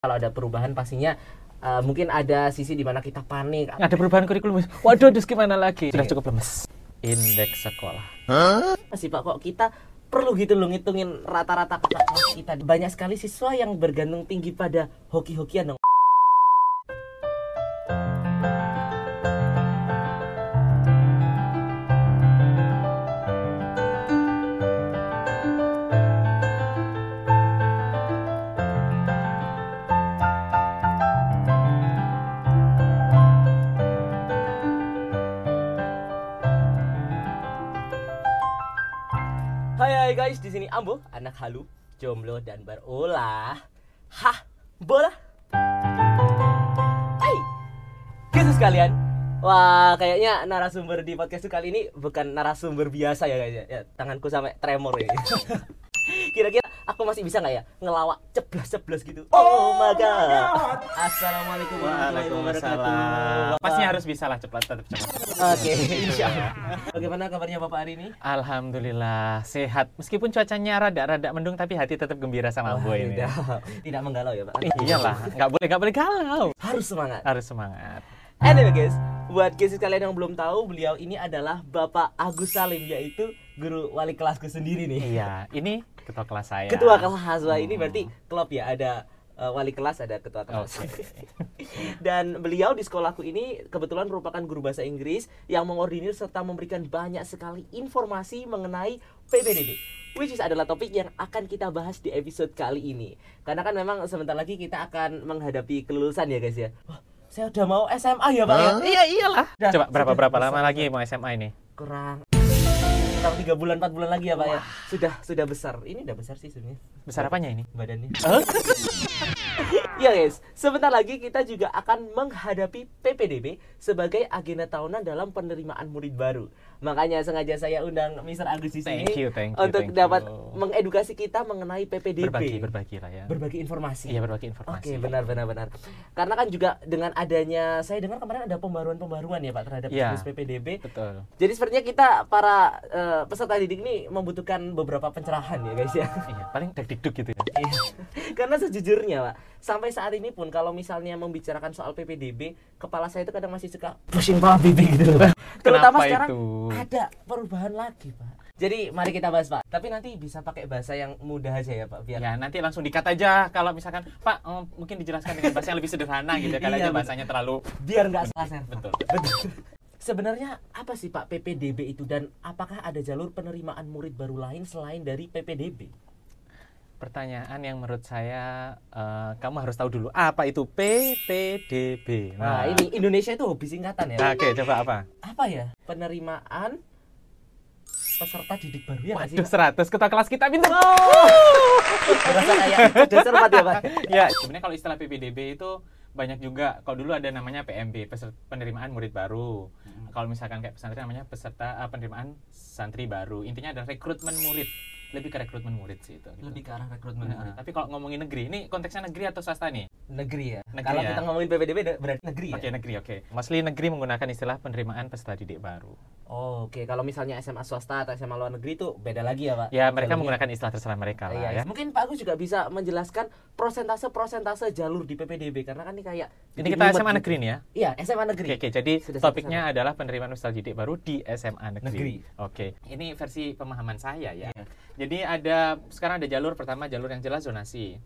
Kalau ada perubahan pastinya uh, mungkin ada sisi di mana kita panik. Ada perubahan kurikulum. Waduh, terus gimana lagi? Sudah cukup lemes. Indeks sekolah. Masih Pak kok kita perlu gitu loh ngitungin rata-rata kakak kelas kita. Banyak sekali siswa yang bergantung tinggi pada hoki-hokian dong. Ambo, anak halu, jomblo dan berulah. Hah, bola. Hai, guys sekalian. Wah, kayaknya narasumber di podcast kali ini bukan narasumber biasa ya guys ya. ya tanganku sampai tremor ini. Kira-kira aku masih bisa nggak ya ngelawak ceplas-ceplas gitu? Oh, my god. Assalamualaikum warahmatullahi wabarakatuh. Waalaikumsalam. Pasti harus bisa lah cepat tetap cepat. Oke, insya Allah. Bagaimana kabarnya Bapak hari ini? Alhamdulillah sehat. Meskipun cuacanya rada-rada mendung tapi hati tetap gembira sama Ambo ini. Tidak, tidak menggalau ya Pak? Iyalah, nggak boleh nggak boleh galau. Harus semangat. Harus semangat. Anyway guys, buat guys kalian yang belum tahu, beliau ini adalah Bapak Agus Salim, yaitu guru wali kelasku sendiri nih. Iya, ini ketua kelas saya. Ketua kelas, ini Hmm. berarti klub ya, ada uh, wali kelas, ada ketua kelas. Oke. Dan beliau di sekolahku ini kebetulan merupakan guru bahasa Inggris yang mengordinir serta memberikan banyak sekali informasi mengenai PPDB. Which is adalah topik yang akan kita bahas di episode kali ini. Karena kan memang sebentar lagi kita akan menghadapi kelulusan ya guys ya. Wah, saya udah mau SMA ya Pak ya? Iya iyalah. Coba berapa berapa lama lagi mau SMA ini? Kurang kurang tiga bulan empat bulan lagi ya Pak ya. Sudah sudah besar. Ini udah besar sih sebenarnya Besar apanya ini? badannya. Ya guys, sebentar lagi kita juga akan menghadapi PPDB sebagai agenda tahunan dalam penerimaan murid baru. Makanya sengaja saya undang Mr. Agus di sini Thank you, thank you, untuk thank dapat you. mengedukasi kita mengenai PPDB. Berbagi berbagi lah ya. Berbagi informasi. Iya berbagi informasi. Oke, benar benar benar. Karena kan juga dengan adanya saya dengar kemarin ada pembaruan-pembaruan ya Pak terhadap siklus PPDB. Betul. Jadi sepertinya kita para eh, peserta didik ini membutuhkan beberapa pencerahan ya guys ya. Iya, paling deg-deg gitu ya. Iya. Karena sejujurnya, Pak, sampai saat ini pun kalau misalnya membicarakan soal PPDB, kepala saya itu kadang masih suka pusing kepala pipi gitu loh. Terutama Kenapa sekarang itu? Ada perubahan lagi, Pak. Jadi mari kita bahas, Pak. Tapi nanti bisa pakai bahasa yang mudah aja ya, Pak, biar Ya nanti langsung dikat aja kalau misalkan Pak eh, mungkin dijelaskan dengan bahasa yang lebih sederhana gitu ya, Iya, kalau aja betul. bahasanya terlalu biar nggak salah server. betul. Betul. Sebenarnya apa sih Pak PPDB itu dan apakah ada jalur penerimaan murid baru lain selain dari PPDB? Pertanyaan yang menurut saya eh, kamu harus tahu dulu apa itu PPDB. Nah, ini Indonesia itu hobi singkatan ya. Oke, coba apa? Apa ya? Penerimaan peserta didik baru ya sih? Waduh, 100 ketua kelas kita pintar. Berasa kayak dasar empat ya, Pak. ya, sebenarnya kalau istilah PPDB itu banyak juga. Kalau dulu ada namanya PMB, peser- penerimaan murid baru. Kalau misalkan kayak pesantren namanya peserta eh, penerimaan santri baru. Intinya adalah rekrutmen murid. Lebih ke rekrutmen murid sih itu. gitu. Lebih ke arah rekrutmen Nah, murid. tapi kalau ngomongin negeri, ini konteksnya negeri atau swasta nih? Negeri ya. Negeri Kalau ya. kita ngomongin PPDB berarti negeri ya. Oke, negeri, oke. Mostly negeri menggunakan istilah penerimaan peserta didik baru. Oh, Oke, kalau misalnya SMA swasta atau SMA luar negeri itu beda lagi ya, Pak. Ya, mereka menggunakan istilah terserah mereka lah Iya, ya. Mungkin Pak Agus juga bisa menjelaskan prosentase-prosentase jalur di PPDB karena kan ini kayak Ini kita SMA gitu. negeri nih ya. Iya, SMA negeri. Oke, oke. Jadi Sudah topiknya adalah penerimaan peserta didik baru di SMA negeri. Negeri. Oke. Ini versi pemahaman saya ya. Iya. Jadi ada sekarang ada jalur pertama jalur yang jelas zonasi.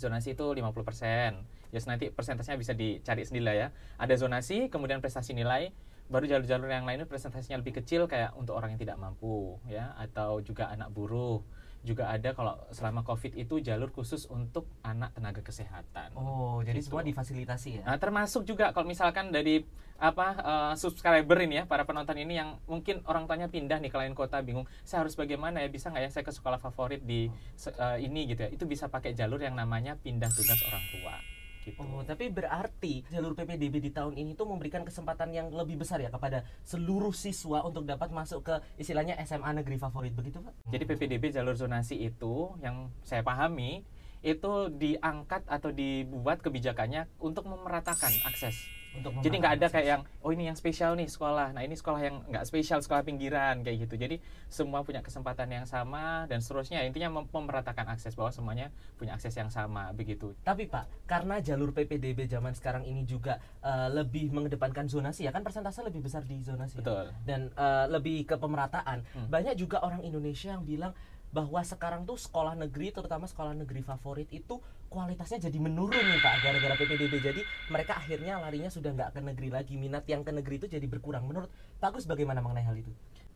Zonasi itu 50%. Ya nanti persentasenya bisa dicari sendiri lah ya. Ada zonasi, kemudian prestasi nilai, baru jalur-jalur yang lain itu presentasinya lebih kecil kayak untuk orang yang tidak mampu ya atau juga anak buruh. Juga ada kalau selama Covid itu jalur khusus untuk anak tenaga kesehatan. Oh, jadi Gitu. semua difasilitasi ya. Nah, termasuk juga kalau misalkan dari apa eh, subscriber ini ya, para penonton ini yang mungkin orang tuanya pindah nih ke lain kota bingung, saya harus bagaimana ya? Bisa nggak ya saya ke sekolah favorit di eh, ini gitu ya? Itu bisa pakai jalur yang namanya pindah tugas orang tua. Gitu. Oh, tapi berarti jalur PPDB di tahun ini tuh memberikan kesempatan yang lebih besar ya kepada seluruh siswa untuk dapat masuk ke istilahnya SMA negeri favorit begitu, Pak? Jadi PPDB jalur zonasi itu yang saya pahami itu diangkat atau dibuat kebijakannya untuk memeratakan akses. Untuk Jadi nggak ada kayak yang oh ini yang spesial nih sekolah. Nah ini sekolah yang nggak spesial sekolah pinggiran kayak gitu. Jadi semua punya kesempatan yang sama dan seterusnya. Intinya mem- memeratakan akses bahwa semuanya punya akses yang sama begitu. Tapi Pak, karena jalur PPDB zaman sekarang ini juga eh, lebih mengedepankan zonasi ya kan persentase lebih besar di zonasi. ya? Betul. Dan eh, lebih ke pemerataan. Hmm. Banyak juga orang Indonesia yang bilang bahwa sekarang tuh sekolah negeri terutama sekolah negeri favorit itu kualitasnya jadi menurun nih Pak gara-gara PPDB. Jadi mereka akhirnya larinya sudah nggak ke negeri lagi. Minat yang ke negeri itu jadi berkurang. Menurut Pak Gus bagaimana mengenai hal itu?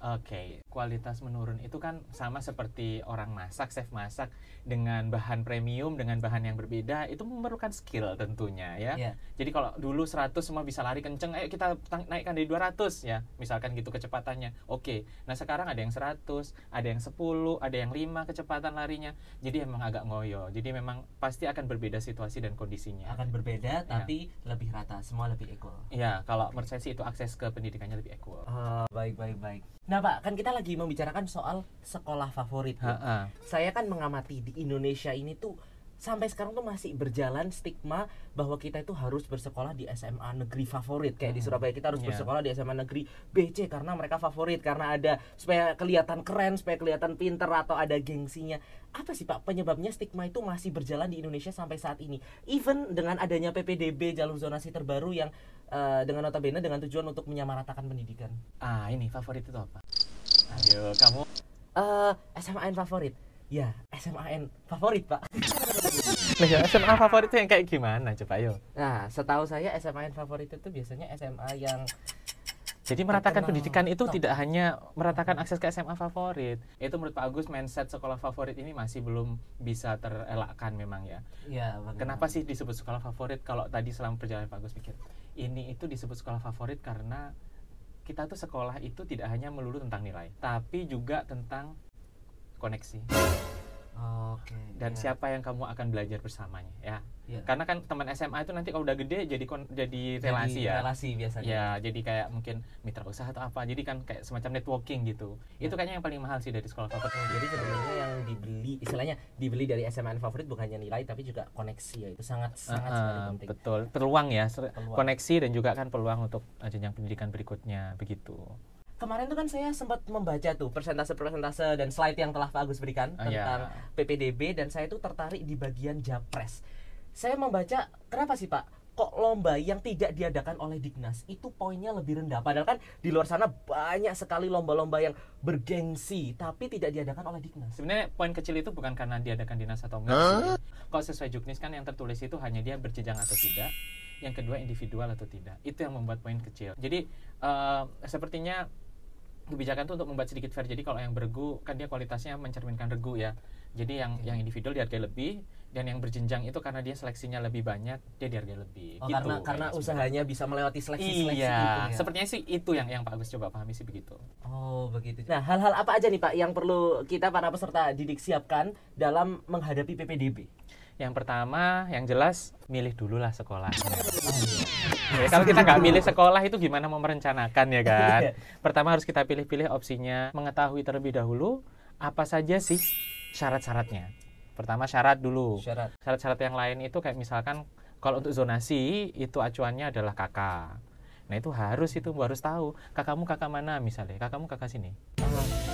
Oke, kualitas menurun itu kan sama seperti orang masak, chef masak dengan bahan premium, dengan bahan yang berbeda, itu memerlukan skill tentunya ya. Iya. Jadi kalau dulu 100 semua bisa lari kenceng, ayo kita naikkan dari 200 ya, misalkan gitu kecepatannya. Oke, nah sekarang ada yang 100, ada yang 10, ada yang 5 kecepatan larinya. Jadi emang agak ngoyo. Jadi memang pasti akan berbeda situasi dan kondisinya. Akan berbeda tapi lebih rata, semua lebih equal. Iya, kalau menurut saya sih itu akses ke pendidikannya lebih equal. Oh, baik baik baik. Nah Pak, kan kita lagi membicarakan soal sekolah favorit. ya. Ha-ha. Saya kan mengamati di Indonesia ini tuh sampai sekarang tuh masih berjalan stigma bahwa kita itu harus bersekolah di SMA negeri favorit kayak di Hmm. Surabaya kita harus Iya. bersekolah di SMA negeri BC karena mereka favorit karena ada supaya kelihatan keren supaya kelihatan pinter atau ada gengsinya apa sih Pak penyebabnya stigma itu masih berjalan di Indonesia sampai saat ini even dengan adanya PPDB jalur zonasi terbaru yang eh, dengan notabene dengan tujuan untuk menyamaratakan pendidikan Ah, ini favorit itu apa? Ayo, kamu eh SMAN favorit ya SMAN favorit Pak ya, SMA favorit itu yang kayak gimana coba ayo. Nah, setahu saya SMAN favorit itu biasanya SMA yang Jadi meratakan Terkenal. pendidikan itu Top. tidak hanya meratakan akses ke SMA favorit. Itu menurut Pak Agus mindset sekolah favorit ini masih belum bisa terelakkan memang ya. ya bagaimana? Kenapa sih disebut sekolah favorit kalau tadi selama perjalanan Pak Agus pikir ini itu disebut sekolah favorit karena kita tuh sekolah itu tidak hanya melulu tentang nilai, tapi juga tentang koneksi Oke. dan ya, siapa yang kamu akan belajar bersamanya ya. ya. Karena kan teman SMA itu nanti kalau udah gede jadi kon- jadi relasi Jadi ya. Relasi biasanya. Ya, jadi kayak mungkin mitra usaha atau apa. Jadi kan kayak semacam networking gitu. Ya. Itu kayaknya yang paling mahal sih dari sekolah favorit. Jadi sebenarnya yang dibeli, istilahnya dibeli dari SMAN favorit bukan hanya nilai tapi juga koneksi ya. Itu sangat sangat sekali ah, penting. betul. Peluang ya, Peluang. koneksi dan juga kan peluang untuk uh, jenjang pendidikan berikutnya begitu. Kemarin tuh kan saya sempat membaca tuh persentase-persentase dan slide yang telah Pak Agus berikan ya. tentang PPDB dan saya tuh tertarik di bagian Japres. Saya membaca kenapa sih Pak? Kok lomba yang tidak diadakan oleh Dignas itu poinnya lebih rendah padahal kan di luar sana banyak sekali lomba-lomba yang bergengsi tapi tidak diadakan oleh Dignas. Sebenarnya poin kecil itu bukan karena diadakan dinas atau enggak. sih. Kalau sesuai juknis kan yang tertulis itu hanya dia berjenjang atau tidak. Yang kedua individual atau tidak. Itu yang membuat poin kecil. Jadi eh, sepertinya kebijakan itu untuk membuat sedikit fair. Jadi kalau yang bergu kan dia kualitasnya mencerminkan regu ya. Jadi yang yang individual dihargai lebih dan yang berjenjang itu karena dia seleksinya lebih banyak dia dihargai lebih. Oh, gitu, karena karena kayaknya usahanya bisa melewati seleksi-seleksi Iya, gitu ya. sepertinya sih itu yang yang Pak Agus coba pahami sih begitu. Oh begitu. Nah hal-hal apa aja nih Pak yang perlu kita para peserta didik siapkan dalam menghadapi PPDB? Yang pertama, yang jelas milih dulu lah sekolah. Ya, kalau kita nggak milih sekolah itu gimana mau merencanakan ya kan? Pertama harus kita pilih-pilih opsinya, mengetahui terlebih dahulu apa saja sih syarat-syaratnya. Pertama syarat dulu. Syarat. Syarat-syarat yang lain itu kayak misalkan kalau untuk zonasi itu acuannya adalah kakak. Nah itu harus itu harus tahu kakakmu kakak mana misalnya kakakmu kakak sini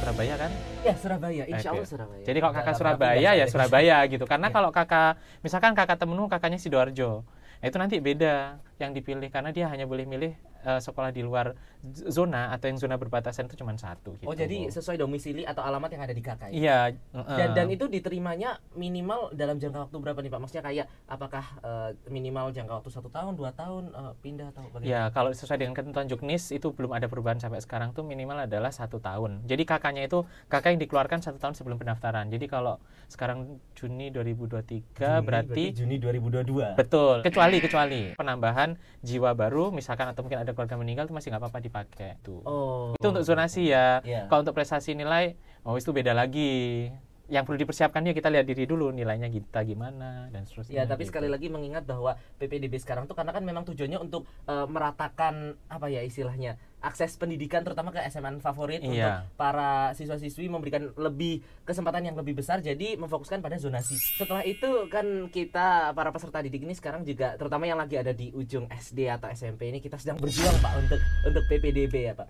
Surabaya kan Ya Surabaya, insya Allah. Surabaya. Jadi kalau kakak Surabaya ya Surabaya gitu. Karena Iya. kalau kakak misalkan kakak temenmu kakaknya Sidoarjo. Nah, itu nanti beda yang dipilih karena dia hanya boleh milih eh, sekolah di luar zona atau yang zona berbatasan itu cuma satu gitu. Oh jadi sesuai domisili atau alamat yang ada di kakak ya? Iya, Dan, heeh. dan itu diterimanya minimal dalam jangka waktu berapa nih Pak? Maksudnya kayak apakah eh, minimal jangka waktu satu tahun, dua tahun eh, pindah atau bagaimana? Ya, kalau sesuai dengan ketentuan Juknis itu belum ada perubahan sampai sekarang tuh minimal adalah satu tahun. Jadi kakaknya itu kakak yang dikeluarkan satu tahun sebelum pendaftaran. Jadi kalau sekarang Juni 2023 Juni, berarti Juni 2022. Betul, kecuali kecuali penambahan jiwa baru misalkan atau mungkin ada keluarga meninggal itu masih nggak apa-apa dipakai tuh. Oh. Itu untuk zonasi ya. Iya. Kalau untuk prestasi nilai, oh itu beda lagi. Yang perlu dipersiapkan ya kita lihat diri dulu nilainya kita gimana dan Ya, seterusnya. tapi gitu. sekali lagi mengingat bahwa PPDB sekarang tuh karena kan memang tujuannya untuk eh, meratakan apa ya istilahnya akses pendidikan terutama ke SMA favorit untuk Iya. para siswa-siswi memberikan lebih kesempatan yang lebih besar jadi memfokuskan pada zonasi. Setelah itu kan kita para peserta didik ini sekarang juga terutama yang lagi ada di ujung SD atau SMP ini kita sedang berjuang Pak untuk untuk PPDB ya Pak.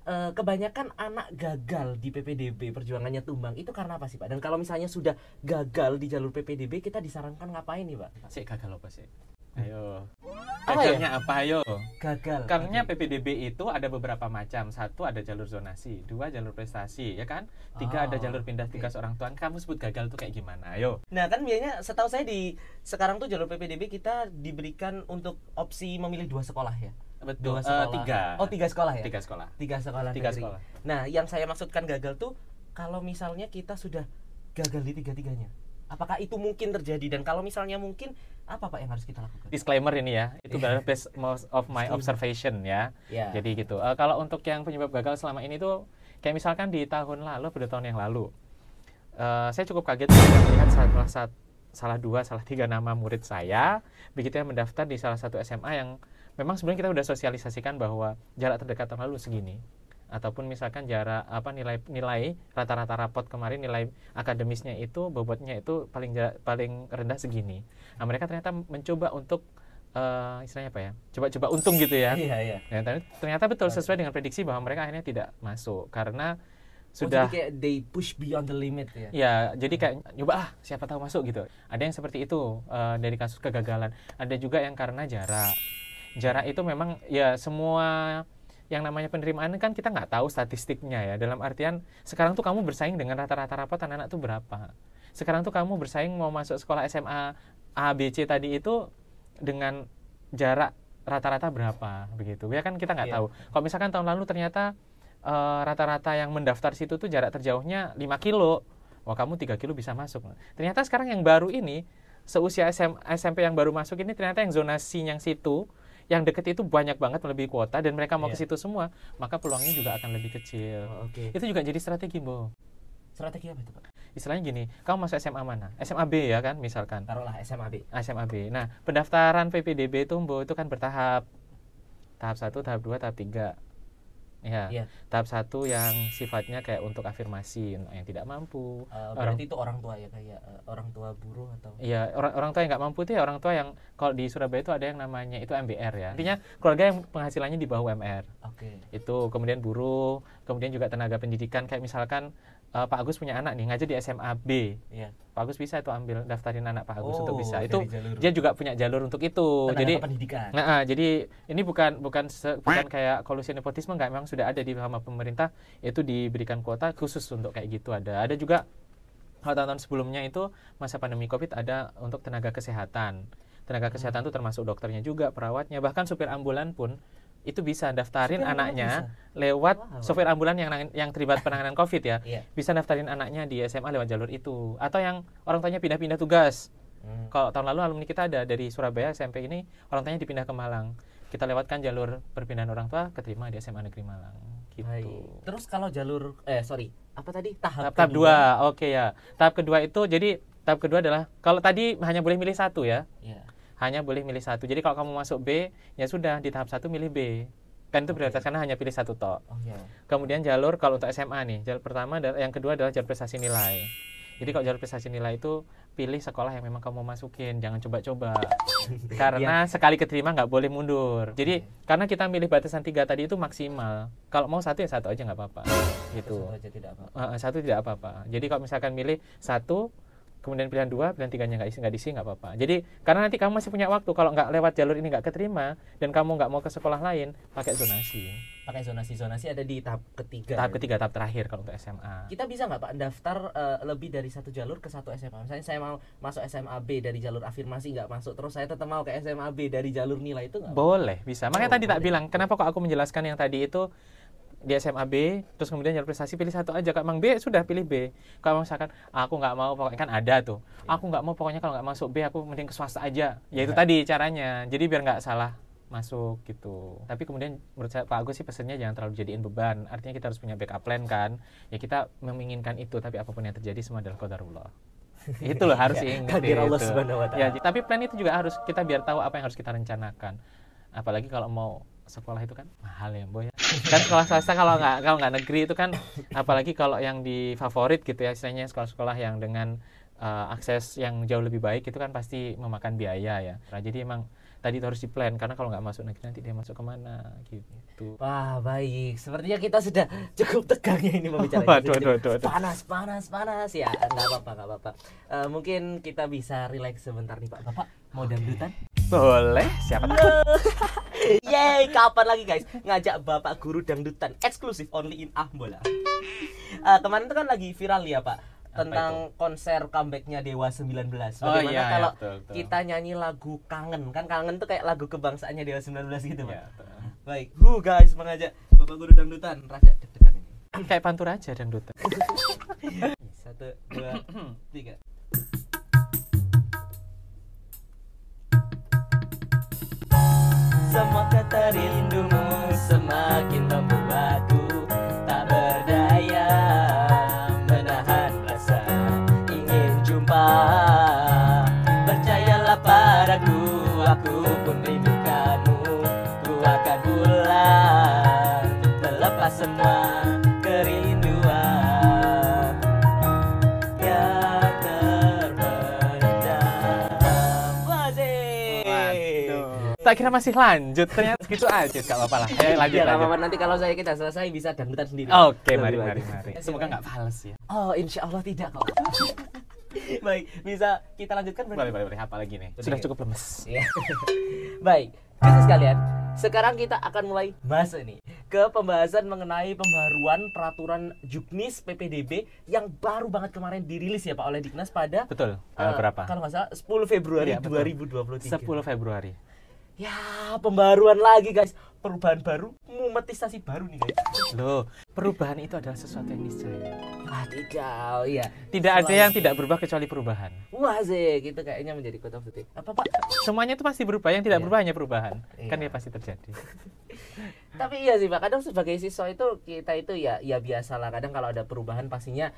Eh, kebanyakan anak gagal di PPDB perjuangannya tumbang itu karena apa sih Pak? Dan kalau misalnya sudah gagal di jalur PPDB kita disarankan ngapain nih Pak? Sik gagal apa sih? Ayo. Apa ya? Gagalnya apa ayo? Gagal. Karena PPDB itu ada beberapa macam. Satu ada jalur zonasi, dua jalur prestasi, ya kan? Tiga ada Oh, jalur pindah oke. tugas orang tua. Kamu sebut gagal tuh kayak gimana? Ayo. Nah kan biasanya setahu saya di sekarang tuh jalur PPDB kita diberikan untuk opsi memilih dua sekolah ya. Betul. Dua Eh, sekolah. tiga. Oh tiga sekolah ya. Tiga sekolah. Tiga sekolah. Tiga negeri. sekolah. Nah yang saya maksudkan gagal tuh kalau misalnya kita sudah gagal di tiga tiganya, apakah itu mungkin terjadi dan kalau misalnya mungkin apa pak yang harus kita lakukan? Disclaimer ini ya, itu Iya. adalah based most of my observation ya. Ya. Jadi gitu. Eh, kalau untuk yang penyebab gagal selama ini tuh kayak misalkan di tahun lalu, pada tahun yang lalu, eh, saya cukup kaget melihat salah satu salah dua, salah tiga nama murid saya begitu yang mendaftar di salah satu SMA yang memang sebenarnya kita udah sosialisasikan bahwa jarak terdekat tahun lalu segini ataupun misalkan jarak apa nilai nilai rata-rata rapot kemarin nilai akademisnya itu bobotnya itu paling ja- paling rendah segini. Nah mereka ternyata mencoba untuk eh, istilahnya apa ya? Coba-coba untung gitu ya. Iya iya. Ya, ternyata- ternyata betul sesuai dengan prediksi bahwa mereka akhirnya tidak masuk karena Oh, sudah jadi kayak they push beyond the limit ya. ya jadi kayak nyoba ah siapa tahu masuk gitu. Ada yang seperti itu eh, dari kasus kegagalan. Ada juga yang karena jarak. Jarak itu memang ya semua yang namanya penerimaan kan kita nggak tahu statistiknya ya. Dalam artian sekarang tuh kamu bersaing dengan rata-rata rapot anak-anak tuh berapa. Sekarang tuh kamu bersaing mau masuk sekolah SMA A, B, C tadi itu dengan jarak rata-rata berapa begitu. Ya kan kita nggak Iya. tahu. Kalau misalkan tahun lalu ternyata eh, rata-rata yang mendaftar situ tuh jarak terjauhnya 5 kilo. Wah, kamu 3 kilo bisa masuk. Ternyata sekarang yang baru ini seusia SM, SMP yang baru masuk ini ternyata yang zonasi yang situ yang deket itu banyak banget melebihi kuota dan mereka mau ke Iya. situ semua, maka peluangnya juga akan lebih kecil. Oh, Oke. Itu juga jadi strategi, Bo. Strategi apa itu pak? Istilahnya gini, kamu masuk SMA mana? SMA B ya kan, misalkan. Taruhlah SMA B. SMA B. Nah, pendaftaran PPDB itu, Bo, itu kan bertahap. Tahap 1, tahap 2, tahap 3. Ya, Iya. tahap satu yang sifatnya kayak untuk afirmasi yang tidak mampu. Orang- berarti itu orang tua ya kayak eh, orang tua buruh atau Iya, orang orang tua yang nggak mampu itu ya orang tua yang kalau di Surabaya itu ada yang namanya itu MBR ya. Artinya keluarga yang penghasilannya di bawah UMR. Oke. Itu kemudian buruh, kemudian juga tenaga pendidikan kayak misalkan eh, Pak Agus punya anak nih ngajar di SMA B. Iya. Pak Agus bisa itu ambil daftarin anak Pak Agus Oh, untuk bisa. Itu jalur dia juga punya jalur untuk itu. tenaga Jadi pendidikan. Nah, ah, jadi ini bukan bukan se- bukan kayak kolusi nepotisme nggak memang sudah ada di sama pemerintah itu diberikan kuota khusus untuk kayak gitu ada. Ada juga kalau tahun-tahun sebelumnya itu masa pandemi Covid ada untuk tenaga kesehatan. Tenaga kesehatan itu termasuk dokternya juga, perawatnya, bahkan supir ambulan pun itu bisa daftarin Supir anaknya bisa? lewat Wow. sopir ambulan yang yang terlibat penanganan Covid ya. Iya. Bisa daftarin anaknya di SMA lewat jalur itu atau yang orang tuanya pindah-pindah tugas. Hmm. Kalau tahun lalu alumni kita ada dari Surabaya SMP ini orang tuanya dipindah ke Malang. Kita lewatkan jalur perpindahan orang tua keterima di SMA Negeri Malang. Gitu. Baik. Terus kalau jalur eh sorry, apa tadi? Tahap Tahap, tahap kedua. dua, oke ya. Tahap kedua itu jadi tahap kedua adalah kalau tadi hanya boleh milih satu ya, Iya. Hanya boleh milih satu. Jadi kalau kamu masuk B, ya sudah di tahap satu milih B. Kan itu prioritas karena hanya pilih satu tok. Oh iya. Kemudian jalur kalau untuk SMA nih, jalur pertama dan yang kedua adalah jalur prestasi nilai. Jadi kalau jalur prestasi nilai itu pilih sekolah yang memang kamu mau masukin, jangan coba-coba. karena sekali keterima nggak boleh mundur. Jadi karena kita milih batasan tiga tadi itu maksimal. Kalau mau satu ya satu aja nggak apa-apa. Gitu. Satu aja tidak apa. Satu tidak apa-apa. Jadi kalau misalkan milih satu, kemudian pilihan dua, pilihan tiganya nggak isi nggak diisi nggak apa-apa. Jadi karena nanti kamu masih punya waktu, kalau nggak lewat jalur ini nggak keterima dan kamu nggak mau ke sekolah lain, pakai zonasi. Pakai zonasi-zonasi ada di tahap ketiga. Tahap ya? ketiga, tahap terakhir kalau untuk SMA. Kita bisa nggak Pak daftar eh, lebih dari satu jalur ke satu SMA? Misalnya saya mau masuk SMA B dari jalur afirmasi nggak masuk, terus saya tetap mau ke SMA B dari jalur nilai itu nggak? Boleh, bisa. Makanya Oh, tadi tak boleh. bilang, kenapa kok aku menjelaskan yang tadi itu di SMA B, terus kemudian jalur prestasi pilih satu aja. Kak Mang B sudah pilih B. Kalau misalkan aku nggak mau, pokoknya kan ada tuh. Aku nggak mau pokoknya kalau nggak masuk B, aku mending ke swasta aja. Ya itu Iya. tadi caranya. Jadi biar nggak salah masuk gitu. Tapi kemudian menurut saya Pak Agus sih pesannya jangan terlalu jadiin beban. Artinya kita harus punya backup plan kan. Ya kita menginginkan itu, tapi apa pun yang terjadi semua adalah qadarullah. itu loh harus Ya, ingat takdir Allah itu. Subhanahu wa Ya, Ta'ala. tapi plan itu juga harus kita biar tahu apa yang harus kita rencanakan. Apalagi kalau mau sekolah itu kan mahal ya, Boy ya. kan sekolah swasta kalau nggak kalau nggak negeri itu kan apalagi kalau yang di favorit gitu ya istilahnya sekolah-sekolah yang dengan uh, akses yang jauh lebih baik itu kan pasti memakan biaya ya nah, jadi emang tadi itu harus di plan karena kalau nggak masuk negeri nanti dia masuk ke mana gitu Wah baik, sepertinya kita sudah cukup tegangnya ini membicarakan. Waduh, waduh. Panas, panas, panas ya. Nggak apa-apa, nggak apa-apa. Eh, mungkin kita bisa relax sebentar nih Pak. Bapak mau dangdutan? boleh siapa tahu Yeay, kapan lagi guys ngajak Bapak guru dangdutan eksklusif only in Ahmola. Eh, kemarin itu kan lagi viral ya Pak tentang konser comebacknya Dewa 19. Bagaimana Oh, iya, iya, kalau betul, betul. kita nyanyi lagu kangen? Kan kangen tuh kayak lagu kebangsaannya Dewa 19 gitu, Pak. Ya, betul. Baik, hu guys mengajak Bapak guru dangdutan rada deg-degan ini. kayak pantur aja dangdutan Satu, dua, tiga. Semua kata rindumu semakin membuatku tak kira masih lanjut ternyata segitu aja gak apa-apa lah ayo lanjut Ya, apa-apa nanti kalau saya kita selesai bisa dangdutan sendiri. oke Lebih mari mari mari semoga nggak fals ya Oh, insya Allah tidak kok. Baik, bisa kita lanjutkan berarti? boleh boleh boleh apa lagi nih sudah ya. cukup lemes Iya. Baik, khusus sekalian, sekarang kita akan mulai masuk nih ke pembahasan mengenai pembaruan peraturan Juknis PPDB yang baru banget kemarin dirilis ya Pak oleh Diknas pada betul eh, Eh, berapa Kalau nggak salah 10 Februari betul. 2023. 10 Februari Ya, pembaruan lagi guys. Perubahan baru, monetisasi baru nih guys. loh perubahan itu adalah sesuatu yang niscaya Ah, tidak, iya. tidak ada yang tidak berubah kecuali perubahan Wah sih, gitu kayaknya menjadi the day. Apa Pak? semuanya itu pasti berubah yang tidak Iya. berubah hanya perubahan kan Iya. ya pasti terjadi Tapi iya sih Pak, kadang sebagai siswa itu kita itu ya ya biasalah. Kadang kalau ada perubahan pastinya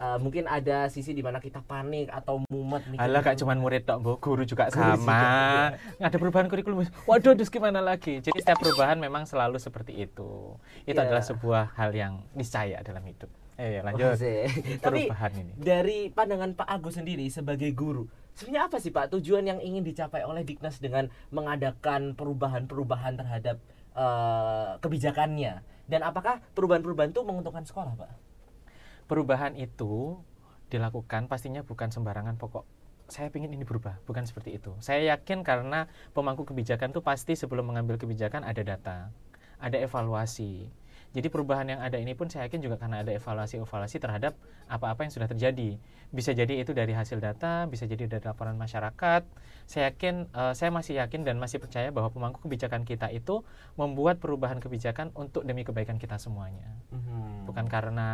eh, mungkin ada sisi di mana kita panik atau mumet nih. Alah gak cuman murid tok, Bu. guru juga Guru sama. Nggak ada perubahan kurikulum. Waduh, terus gimana lagi? Jadi setiap perubahan memang selalu seperti itu. Itu Iya. adalah sebuah hal yang niscaya dalam hidup. Eh, Wah, lanjut. sih. Tapi Perubahan ini. dari pandangan Pak Agus sendiri sebagai guru, sebenarnya apa sih Pak tujuan yang ingin dicapai oleh Diknas dengan mengadakan perubahan-perubahan terhadap eh, kebijakannya? Dan apakah perubahan-perubahan itu menguntungkan sekolah, Pak? Perubahan itu dilakukan pastinya bukan sembarangan pokok. Saya ingin ini berubah, bukan seperti itu. Saya yakin karena pemangku kebijakan itu pasti sebelum mengambil kebijakan ada data, ada evaluasi. Jadi perubahan yang ada ini pun saya yakin juga karena ada evaluasi-evaluasi terhadap apa-apa yang sudah terjadi. Bisa jadi itu dari hasil data, bisa jadi dari laporan masyarakat. Saya yakin, eh, saya masih yakin dan masih percaya bahwa pemangku kebijakan kita itu membuat perubahan kebijakan untuk demi kebaikan kita semuanya bukan karena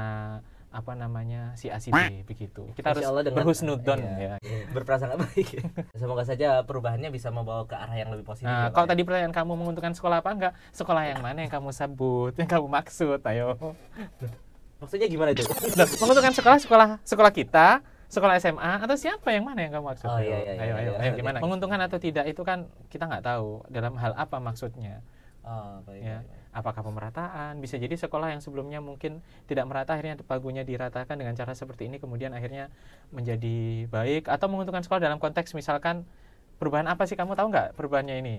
apa namanya si A si B begitu. Kita Masya harus berhusnudon iya. ya. berprasangka baik. Semoga saja perubahannya bisa membawa ke arah yang lebih positif. Nah, ya, kalau ya. tadi pertanyaan kamu menguntungkan sekolah apa enggak? Sekolah yang mana yang kamu sebut, yang kamu maksud? Ayo. maksudnya gimana itu? Loh, menguntungkan sekolah sekolah sekolah kita, sekolah SMA atau siapa yang mana yang kamu maksud? Oh, ayo, iya, iya, ayo, iya, ayo, iya. ayo, Oke. gimana? Menguntungkan atau tidak itu kan kita nggak tahu dalam hal apa maksudnya. Oh, baik, Ya. baik, baik. Apakah pemerataan? Bisa jadi sekolah yang sebelumnya mungkin tidak merata akhirnya pagunya diratakan dengan cara seperti ini kemudian akhirnya menjadi baik atau menguntungkan sekolah dalam konteks misalkan perubahan apa sih kamu tahu nggak perubahannya ini?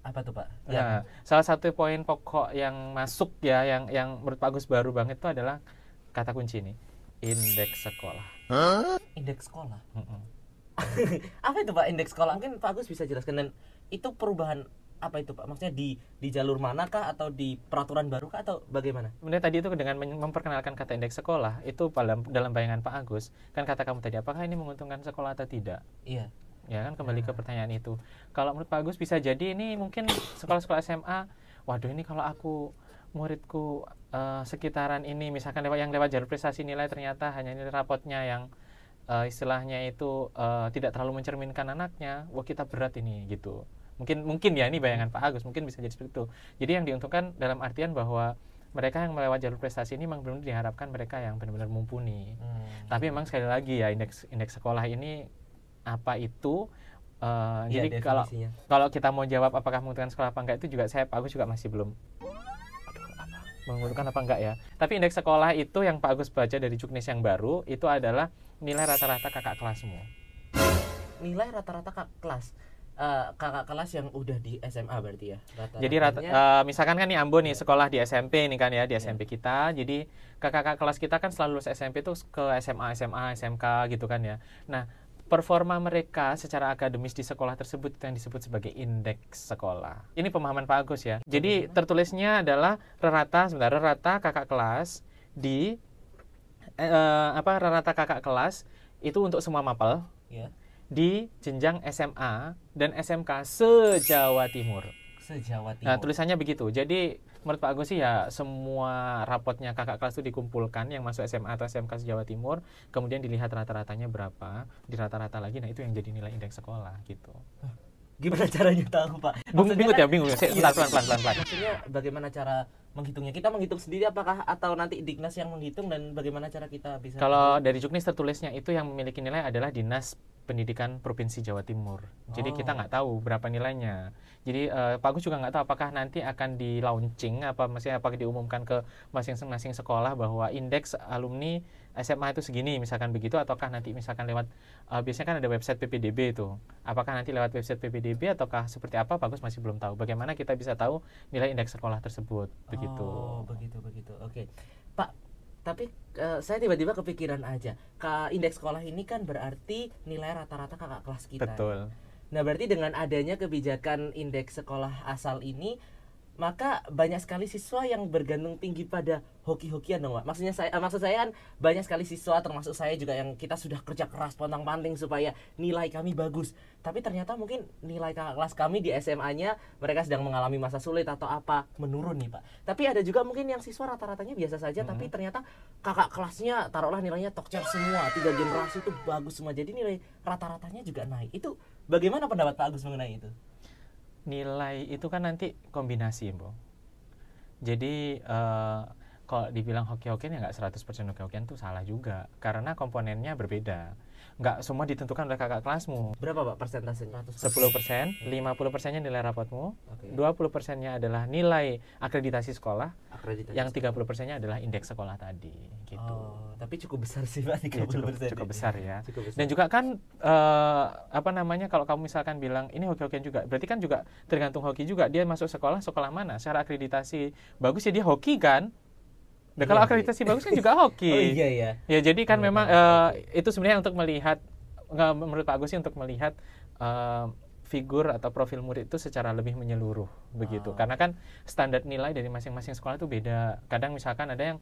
Apa tuh, Pak? Ya, salah satu poin pokok yang masuk ya yang yang menurut Pak Agus baru banget itu adalah kata kunci ini indeks sekolah. indeks sekolah. Mm-mm. Apa itu, Pak? Indeks sekolah. Mungkin Pak Agus bisa jelaskan dan itu perubahan apa itu, Pak? Maksudnya di di jalur manakah atau di peraturan baru kah atau bagaimana? Kemudian tadi itu dengan memperkenalkan kata indeks sekolah itu dalam dalam bayangan Pak Agus kan kata kamu tadi apakah ini menguntungkan sekolah atau tidak? Iya. ya kan kembali ke pertanyaan itu kalau menurut Pak Agus bisa jadi ini mungkin sekolah-sekolah SMA waduh ini kalau aku muridku eh, sekitaran ini misalkan lewat yang lewat jalur prestasi nilai ternyata hanya nilai rapotnya yang eh, istilahnya itu eh, tidak terlalu mencerminkan anaknya wah kita berat ini gitu mungkin mungkin ya ini bayangan Pak Agus mungkin bisa jadi seperti itu jadi yang diuntungkan dalam artian bahwa mereka yang melewat jalur prestasi ini memang benar diharapkan mereka yang benar-benar mumpuni Hmm. tapi memang sekali lagi ya indeks indeks sekolah ini apa itu Eh, Iya, jadi kalau kalau kita mau jawab apakah menguntungkan sekolah apa enggak itu juga saya Pak Agus juga masih belum aduh, menguntungkan apa enggak ya. Tapi indeks sekolah itu yang Pak Agus baca dari Juknis yang baru itu adalah nilai rata-rata kakak kelasmu. Nilai rata-rata kakak kelas. Eh, kakak kelas yang udah di SMA berarti ya. Rata Jadi rata, eh, misalkan kan nih Ambo nih sekolah di SMP nih kan ya di Iya. SMP kita. Jadi kakak-kakak kelas kita kan selalu lulus SMP tuh ke SMA, SMA, SMK gitu kan ya. Nah, performa mereka secara akademis di sekolah tersebut yang disebut sebagai indeks sekolah. Ini pemahaman Pak Agus ya. Jadi tertulisnya adalah rata sebentar rata kakak kelas di eh, apa rata kakak kelas itu untuk semua mapel ya di jenjang SMA dan SMK se-Jawa Timur. se-Jawa Timur. Nah, tulisannya begitu. Jadi menurut Pak Agus sih ya semua rapotnya kakak kelas itu dikumpulkan yang masuk SMA atau SMK se-Jawa Timur, kemudian dilihat rata-ratanya berapa, di rata-rata lagi, nah itu yang jadi nilai indeks sekolah gitu. Gimana caranya tahu, Pak? Bingung, Maksudnya bingung kan- ya, bingung. Saya Iya. pelan pelan pelan pelan. Maksudnya bagaimana cara menghitungnya? Kita menghitung sendiri apakah atau nanti Dignas yang menghitung dan bagaimana cara kita bisa Kalau dari Juknis tertulisnya itu yang memiliki nilai adalah Dinas Pendidikan Provinsi Jawa Timur. Jadi kita Oh. nggak tahu berapa nilainya. Jadi eh, Pak Agus juga nggak tahu apakah nanti akan di launching apa maksudnya apakah diumumkan ke masing-masing sekolah bahwa indeks alumni SMA itu segini misalkan begitu ataukah nanti misalkan lewat eh, biasanya kan ada website PPDB itu. Apakah nanti lewat website PPDB ataukah seperti apa Pak Agus masih belum tahu. Bagaimana kita bisa tahu nilai indeks sekolah tersebut begitu. Oh, begitu begitu. Oke. Pak, tapi eh, saya tiba-tiba kepikiran aja. Ke indeks sekolah ini kan berarti nilai rata-rata kakak kelas kita. Betul. Nah, berarti dengan adanya kebijakan indeks sekolah asal ini maka banyak sekali siswa yang bergantung tinggi pada hoki-hokian dong, Pak. Maksudnya saya eh, maksud saya kan banyak sekali siswa termasuk saya juga yang kita sudah kerja keras pontang-panting supaya nilai kami bagus. Tapi ternyata mungkin nilai kakak kelas kami di SMA-nya mereka sedang mengalami masa sulit atau apa menurun nih, Pak. Tapi ada juga mungkin yang siswa rata-ratanya biasa saja tapi ternyata kakak kelasnya taruhlah nilainya tokcer semua, tiga generasi itu bagus semua. Jadi nilai rata-ratanya juga naik. Itu bagaimana pendapat Pak Agus mengenai itu? Nilai itu kan nanti kombinasi, Bro. Jadi eh, kalau dibilang hoki-hokian ya nggak 100% hoki-hokian itu salah juga karena komponennya berbeda. Nggak semua ditentukan oleh kakak kelasmu. Berapa Pak persentasenya? 10%, 50 persennya nilai rapotmu, Oke. 20 persennya adalah nilai akreditasi sekolah, Akreditasi. yang 30 persennya adalah indeks sekolah tadi, gitu. Oh, tapi cukup besar sih Pak, 30 Ya, cukup, cukup besar ya. Cukup besar. Dan juga kan eh, apa namanya kalau kamu misalkan bilang ini hoki-hokian juga, berarti kan juga tergantung hoki juga dia masuk sekolah sekolah mana, secara akreditasi bagus ya dia hoki kan. Dan kalau Iya, akreditasi bagus kan juga hoki. Oh iya ya. Ya jadi kan Iya, memang iya, eh, itu sebenarnya untuk melihat nggak menurut Pak Agus sih untuk melihat eh, figur atau profil murid itu secara lebih menyeluruh begitu. Ah. Karena kan standar nilai dari masing-masing sekolah itu beda. Kadang misalkan ada yang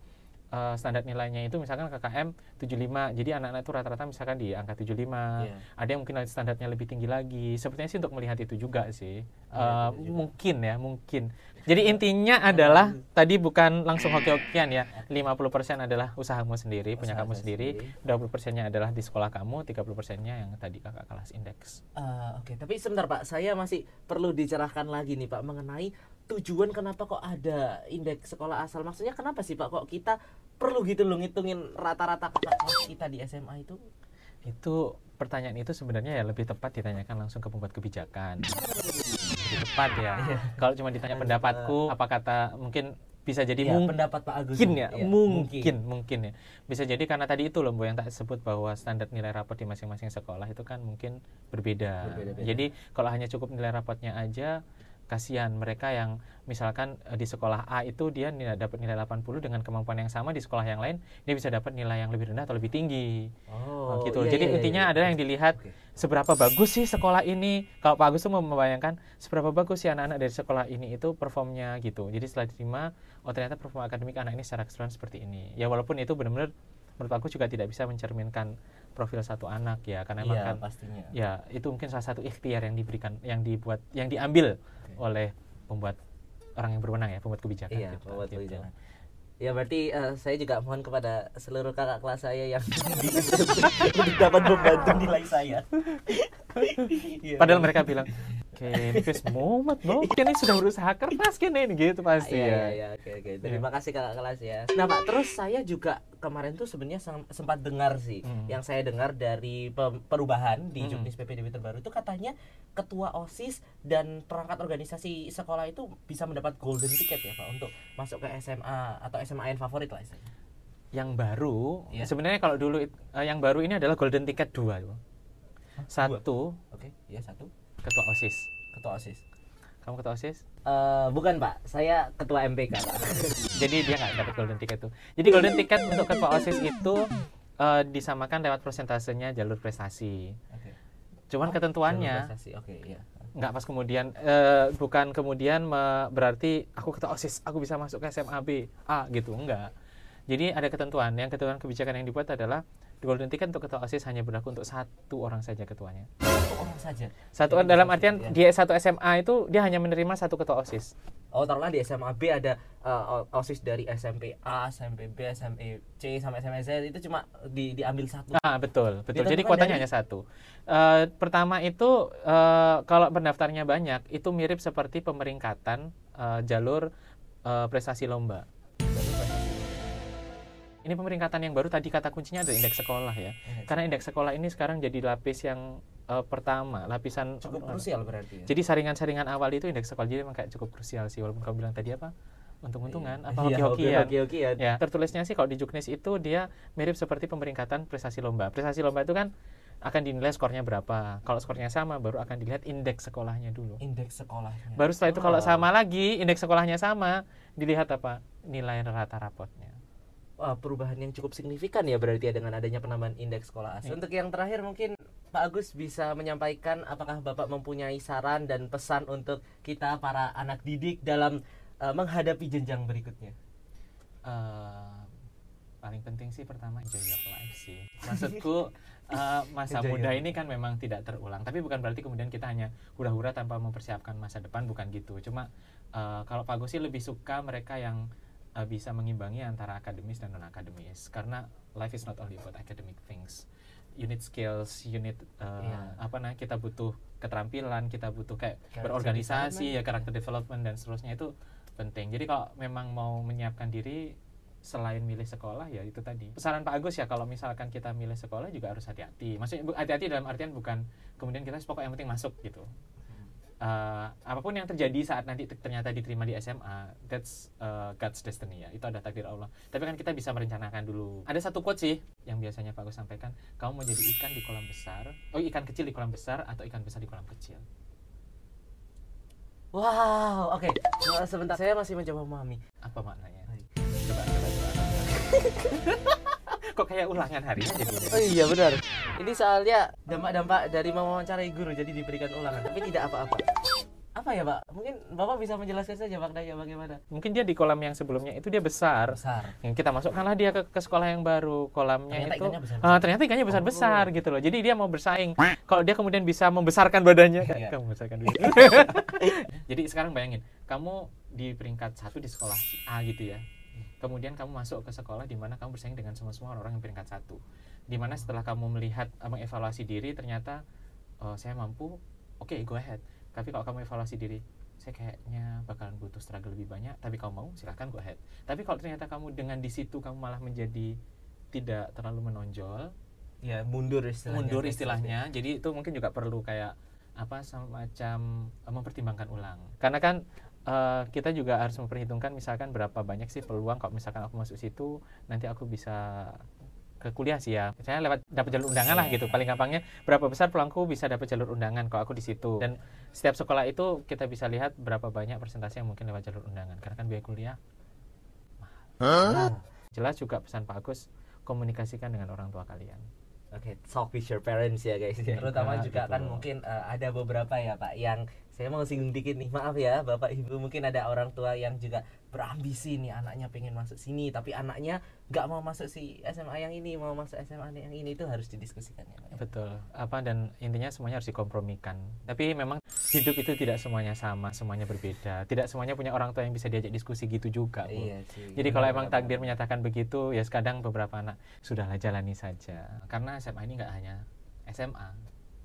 eh, standar nilainya itu misalkan KKM 75. Jadi anak-anak itu rata-rata misalkan di angka 75. Iya. Ada yang mungkin standarnya lebih tinggi lagi. Sepertinya sih untuk melihat itu juga sih. Iya, betul juga. mungkin ya, mungkin. Jadi intinya adalah tadi bukan langsung hoki-hokian ya. 50% adalah usahamu sendiri, punya Usaha kamu saya sendiri. sendiri. 20 persennya adalah di sekolah kamu, 30 persennya yang tadi kakak kelas indeks. Ah, Oke, tapi sebentar Pak, saya masih perlu dicerahkan lagi nih Pak mengenai tujuan kenapa kok ada indeks sekolah asal. Maksudnya kenapa sih Pak kok kita perlu gitu loh ngitungin rata-rata kakak kelas kita di SMA itu? Itu pertanyaan itu sebenarnya ya lebih tepat ditanyakan langsung ke pembuat kebijakan. Tepat ya. Iya. Kalau cuma ditanya Dan, pendapatku, apa kata mungkin bisa jadi Iya, mungkin pendapat Pak Agus. mungkin ya Iya, mungkin mungkin ya bisa jadi karena tadi itu loh Bu yang tak sebut bahwa standar nilai rapot di masing-masing sekolah itu kan mungkin berbeda Berbeda-beda. jadi kalau hanya cukup nilai rapotnya aja kasihan mereka yang misalkan eh, di sekolah A itu dia nilai, dapat nilai 80 dengan kemampuan yang sama di sekolah yang lain dia bisa dapat nilai yang lebih rendah atau lebih tinggi. Oh, gitu iya, jadi iya, intinya iya. adalah yang dilihat Oke. seberapa bagus sih sekolah ini. Kalau Pak Agus tuh membayangkan seberapa bagus sih anak-anak dari sekolah ini itu performnya gitu. Jadi setelah diterima oh ternyata performa akademik anak ini secara keseluruhan seperti ini. Ya walaupun itu benar-benar menurut aku juga tidak bisa mencerminkan profil satu anak ya karena emang Iya, kan pastinya. ya itu mungkin salah satu ikhtiar yang diberikan yang dibuat yang diambil oleh pembuat orang yang berwenang ya pembuat kebijakan Iya, gitu. pembuat Gitu. kebijakan. Ya berarti eh, saya juga mohon kepada seluruh kakak kelas saya yang untuk dapat membantu nilai saya. Padahal mereka bilang Oke, Chris Muhammad, no. Kini sudah berusaha keras kini ini gitu pasti Iya, ya. iya, iya, oke, oke. Terima kasih kakak kelas ya. Nah, Pak, terus saya juga kemarin tuh sebenarnya sem- sempat dengar sih, Hmm. yang saya dengar dari perubahan di Hmm. Juknis PPDB terbaru itu katanya ketua OSIS dan perangkat organisasi sekolah itu bisa mendapat golden ticket ya, Pak, untuk masuk ke SMA atau SMA yang favorit lah istilahnya. Yang baru, Iya. sebenarnya kalau dulu eh, yang baru ini adalah golden ticket dua. Satu, Oke, ya satu. Ketua OSIS. Ketua OSIS. Kamu ketua OSIS? Eh, bukan, Pak. Saya ketua MPK, Pak. Jadi dia nggak dapat golden ticket tuh. Jadi golden ticket untuk ketua OSIS itu eh, disamakan lewat persentasenya jalur prestasi. Oke. Cuman Oh, ketentuannya iya. nggak pas kemudian eh, bukan kemudian me- berarti aku ketua osis aku bisa masuk ke SMA B A gitu enggak jadi ada ketentuan yang ketentuan kebijakan yang dibuat adalah golden ticket untuk ketua osis hanya berlaku untuk satu orang saja ketuanya Satu orang saja. satu Jadi dalam bisa- artian iya. di satu SMA itu dia hanya menerima satu ketua osis Oh, taruhlah di SMA B ada uh, OSIS dari SMP A, SMP B, SMP C sampai SMP Z itu cuma di, diambil satu. ah betul betul jadi kuotanya dari- hanya satu Eh, pertama itu eh, kalau pendaftarnya banyak itu mirip seperti pemeringkatan eh, jalur eh, prestasi lomba ini pemeringkatan yang baru tadi kata kuncinya ada indeks sekolah ya. Karena indeks sekolah ini sekarang jadi lapis yang eh, pertama lapisan cukup krusial berarti ya. jadi saringan-saringan awal itu indeks sekolah jadi memang kayak cukup krusial sih. Walaupun kamu bilang tadi apa? Untung-untungan apa Iya, hoki-hokian hoki-hokian. ya tertulisnya sih kalau di Juknis itu dia mirip seperti pemeringkatan prestasi lomba. Prestasi lomba itu kan akan dinilai skornya berapa. Kalau skornya sama baru akan dilihat indeks sekolahnya dulu. Indeks sekolahnya. baru setelah itu kalau Wow. sama lagi indeks sekolahnya sama dilihat apa? Nilai rata rapotnya Wah, perubahan yang cukup signifikan ya berarti ya dengan adanya penambahan indeks sekolah asli. Iya. Untuk yang terakhir mungkin Pak Agus bisa menyampaikan apakah Bapak mempunyai saran dan pesan untuk kita para anak didik dalam uh, menghadapi jenjang berikutnya. Eh, paling penting sih pertama enjoy your life sih maksudku eh, masa muda ini kan memang tidak terulang tapi bukan berarti kemudian kita hanya hura-hura tanpa mempersiapkan masa depan bukan gitu cuma eh, kalau Pak Gus sih lebih suka mereka yang eh, bisa mengimbangi antara akademis dan non akademis karena life is not only about academic things. You need skills you need eh, Iya. apa nah kita butuh keterampilan kita butuh kayak Character berorganisasi ya karakter development dan seterusnya itu penting. Jadi kalau memang mau menyiapkan diri selain milih sekolah ya itu tadi. Saran Pak Agus ya kalau misalkan kita milih sekolah juga harus hati-hati. Maksudnya hati-hati dalam artian bukan kemudian kita pokok yang penting masuk gitu Eh, apa pun yang terjadi saat nanti te- ternyata diterima di SMA that's uh, God's destiny ya. Itu ada takdir Allah. Tapi kan kita bisa merencanakan dulu. Ada satu quote sih yang biasanya Pak Agus sampaikan kamu mau jadi ikan di kolam besar oh ikan kecil di kolam besar atau ikan besar di kolam kecil? Wow, oke. Nah, Sebentar saya masih mencoba memahami. apa maknanya? Coba coba coba kok kayak ulangan harinya jadi Oh iya benar. Ini soalnya dampak-dampak dari mewawancarai guru jadi diberikan ulangan, tapi tidak apa-apa. Apa ya Pak? Mungkin Bapak bisa menjelaskan saja Pak Daya bagaimana? mungkin dia di kolam yang sebelumnya itu dia besar Besar. yang kita masukkanlah dia ke, ke sekolah yang baru kolamnya Ternyata itu ikannya besar. ah, ternyata ikannya besar besar Oh. gitu loh jadi dia mau bersaing kalau dia kemudian bisa membesarkan badannya Iya. kayak kamu membesarkan diri jadi sekarang bayangin kamu di peringkat satu di sekolah A gitu ya kemudian kamu masuk ke sekolah di mana kamu bersaing dengan semua semua orang yang peringkat satu. Di mana setelah kamu melihat eh, mengevaluasi diri ternyata oh, saya mampu oke go ahead. Tapi kalau kamu evaluasi diri saya kayaknya bakalan butuh struggle lebih banyak tapi kamu mau silahkan go ahead. Tapi kalau ternyata kamu dengan di situ kamu malah menjadi tidak terlalu menonjol Ya mundur istilahnya. mundur istilahnya. Jadi itu mungkin juga perlu kayak apa semacam eh, mempertimbangkan ulang. Karena kan eh, kita juga harus memperhitungkan misalkan berapa banyak sih peluang kalau misalkan aku masuk situ nanti aku bisa ke kuliah sih ya. Saya lewat dapat jalur undangan lah gitu. Paling gampangnya berapa besar peluangku bisa dapat jalur undangan kalau aku di situ. Dan setiap sekolah itu kita bisa lihat berapa banyak persentase yang mungkin lewat jalur undangan. Karena kan biaya kuliah Nah, jelas juga pesan Pak Agus komunikasikan dengan orang tua kalian. Oke, talk with your parents ya guys. Terutama juga gitu. kan mungkin eh, ada beberapa ya Pak yang saya mau singgung dikit nih. Maaf ya Bapak Ibu, mungkin ada orang tua yang juga berambisi nih anaknya pengen masuk sini tapi anaknya nggak mau masuk si SMA yang ini, mau masuk SMA yang ini itu harus didiskusikan ya Pak. ya. Betul. Apa dan intinya semuanya harus dikompromikan. Tapi memang hidup itu tidak semuanya sama, semuanya berbeda. Tidak semuanya punya orang tua yang bisa diajak diskusi gitu juga. Bu. Iya sih. Jadi kalau emang takdir menyatakan begitu, ya kadang beberapa anak sudahlah jalani saja. Karena SMA ini nggak hanya SMA,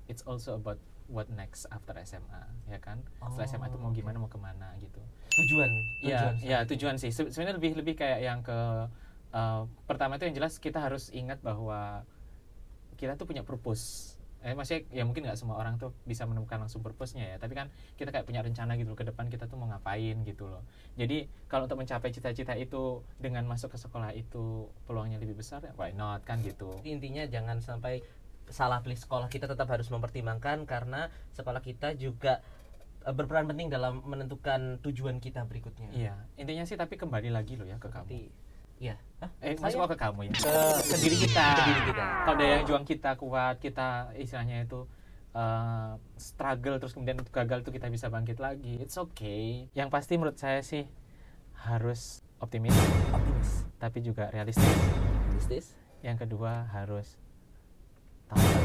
it's also about what next after SMA ya kan setelah Oh, SMA itu mau oke. gimana mau ke mana gitu Tujuan. Iya, tujuan ya tujuan sih. Se- Sebenarnya lebih lebih kayak yang ke eh, pertama itu yang jelas kita harus ingat bahwa kita tuh punya purpose. Eh maksudnya ya mungkin nggak semua orang tuh bisa menemukan langsung purpose-nya ya, tapi kan kita kayak punya rencana gitu loh, ke depan kita tuh mau ngapain gitu loh. Jadi kalau untuk mencapai cita-cita itu dengan masuk ke sekolah itu peluangnya lebih besar, ya why not kan gitu. intinya jangan sampai salah pilih sekolah kita tetap harus mempertimbangkan karena sekolah kita juga eh, berperan penting dalam menentukan tujuan kita berikutnya. Iya, intinya sih tapi kembali lagi loh ya ke kamu. Iya. Hah? Eh, Saya? masuk ke kamu ya. Ke- ke diri kita. Ke diri kita. Kalau ada yang juang kita kuat, kita istilahnya itu eh, struggle terus kemudian gagal tuh kita bisa bangkit lagi. It's okay. Yang pasti menurut saya sih harus optimis, Optimis. tapi juga realistis. Realistis. Yang kedua harus tawakal.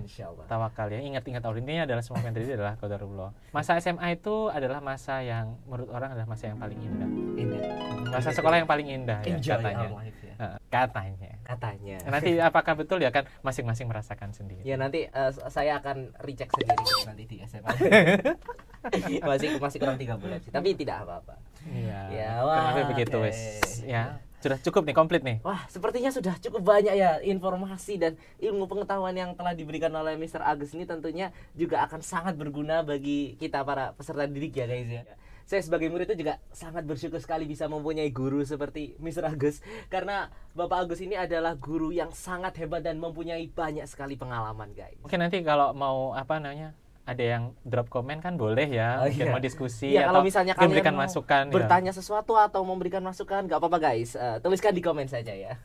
Insya Allah. Tawakal ya. Ingat-ingat Allah intinya adalah semua yang terjadi adalah qadarullah. Masa SMA itu adalah masa yang menurut orang adalah masa yang paling indah. Indah. Masa sekolah yang paling indah ya Enjoy katanya. life ya. Katanya. Katanya. Nanti apakah betul ya kan masing-masing merasakan sendiri. Ya nanti eh, saya akan recheck sendiri nanti di SMA. masih masih kurang tiga bulan sih, tapi tidak apa-apa. Iya. Ya, kurang wah, begitu oke. wes. Ya. Sudah cukup nih, komplit nih. Wah, sepertinya sudah cukup banyak ya informasi dan ilmu pengetahuan yang telah diberikan oleh Mr. Agus ini tentunya juga akan sangat berguna bagi kita para peserta didik ya guys ya. Saya sebagai murid itu juga sangat bersyukur sekali bisa mempunyai guru seperti Mr. Agus karena Bapak Agus ini adalah guru yang sangat hebat dan mempunyai banyak sekali pengalaman guys. Oke, nanti kalau mau apa namanya? Ada yang drop komen kan boleh ya, Oh, mungkin iya. mau diskusi kalau atau misalnya mungkin kalian berikan mau masukan ya. Bertanya sesuatu atau memberikan masukan nggak apa-apa guys, Eh, tuliskan di komen saja ya.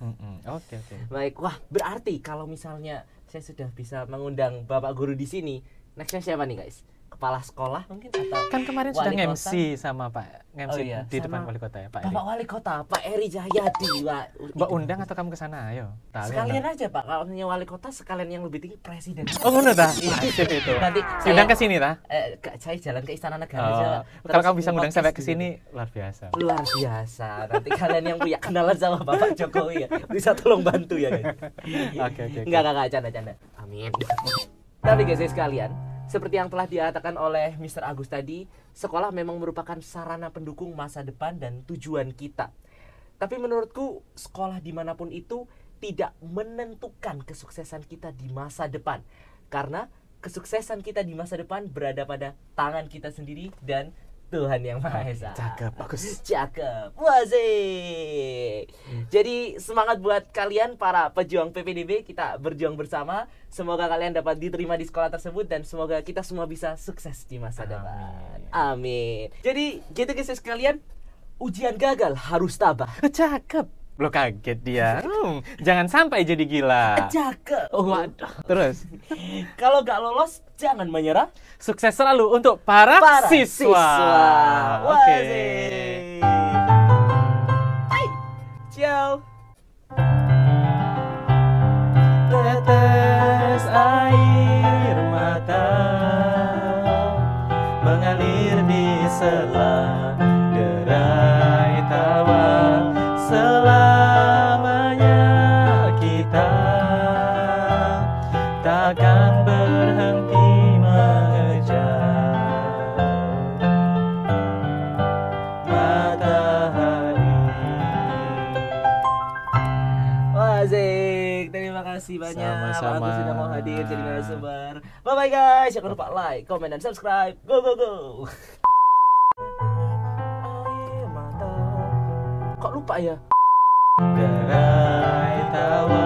Oke, oke. Baik, wah berarti kalau misalnya saya sudah bisa mengundang bapak guru di sini, nextnya siapa nih guys? Kepala sekolah mungkin atau Kan kemarin Wali sudah? MC sama Pak MC Oh iya, di depan wali kota ya, Pak Eri. Bapak Wali Kota Pak Eri Cahyadi. Wah, Mbak undang atau kamu ke sana? Ayo. Talian Sekalian dong. aja Pak, kalau misalnya Wali Kota sekalian yang lebih tinggi presiden. Oh, ngono ta? Iya. Sip itu. Nanti Diundang ke saya, sini ta? eh, saya jalan ke Istana Negara Oh, aja. kalau kamu bisa ngundang sampai ke di sini luar biasa. luar biasa. Nanti kalian yang punya kenalan sama Bapak Jokowi ya, bisa tolong bantu ya guys. Oke, oke. Enggak, enggak, enggak, canda-canda. Amin. Tapi guys sekalian, seperti yang telah dikatakan oleh Mr. Agus tadi, sekolah memang merupakan sarana pendukung masa depan dan tujuan kita. Tapi menurutku, sekolah di mana pun itu tidak menentukan kesuksesan kita di masa depan. Karena kesuksesan kita di masa depan berada pada tangan kita sendiri dan Tuhan yang Maha Esa. Cakep, bagus. Cakep. Wazik. Jadi semangat buat kalian para pejuang PPDB, kita berjuang bersama. Semoga kalian dapat diterima di sekolah tersebut dan semoga kita semua bisa sukses di masa Amin. depan. Amin. Jadi gitu guys sekalian, ujian gagal harus tabah. Cakep. Lo kaget dia. Hmm, jangan sampai jadi gila. Cakep. Oh, waduh. Terus, Kalau gak lolos, jangan menyerah. sukses selalu untuk para, Para siswa. Oke. Wazik. Hai. Ciao. Tetes air mata mengalir di sela hadir jadi narasumber. Bye bye guys, jangan lupa like, comment dan subscribe. Go go go. Kok lupa ya? Derai tawa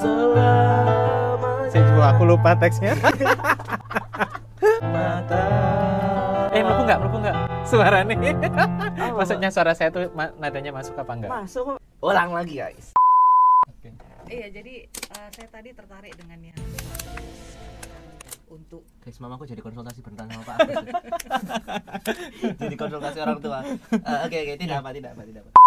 Selama Saya juga aku lupa teksnya. Mata. Eh, melepuh nggak? Melepuh nggak? Suara nih. Maksudnya suara saya tuh nadanya masuk apa enggak? masuk. Ulang lagi guys. Iya, jadi eh, saya tadi tertarik dengan yang untuk Guys, mamaku jadi konsultasi berenang sama Pak Agus. jadi konsultasi orang tua. Eh, Oke oke, tidak apa tidak apa tidak apa.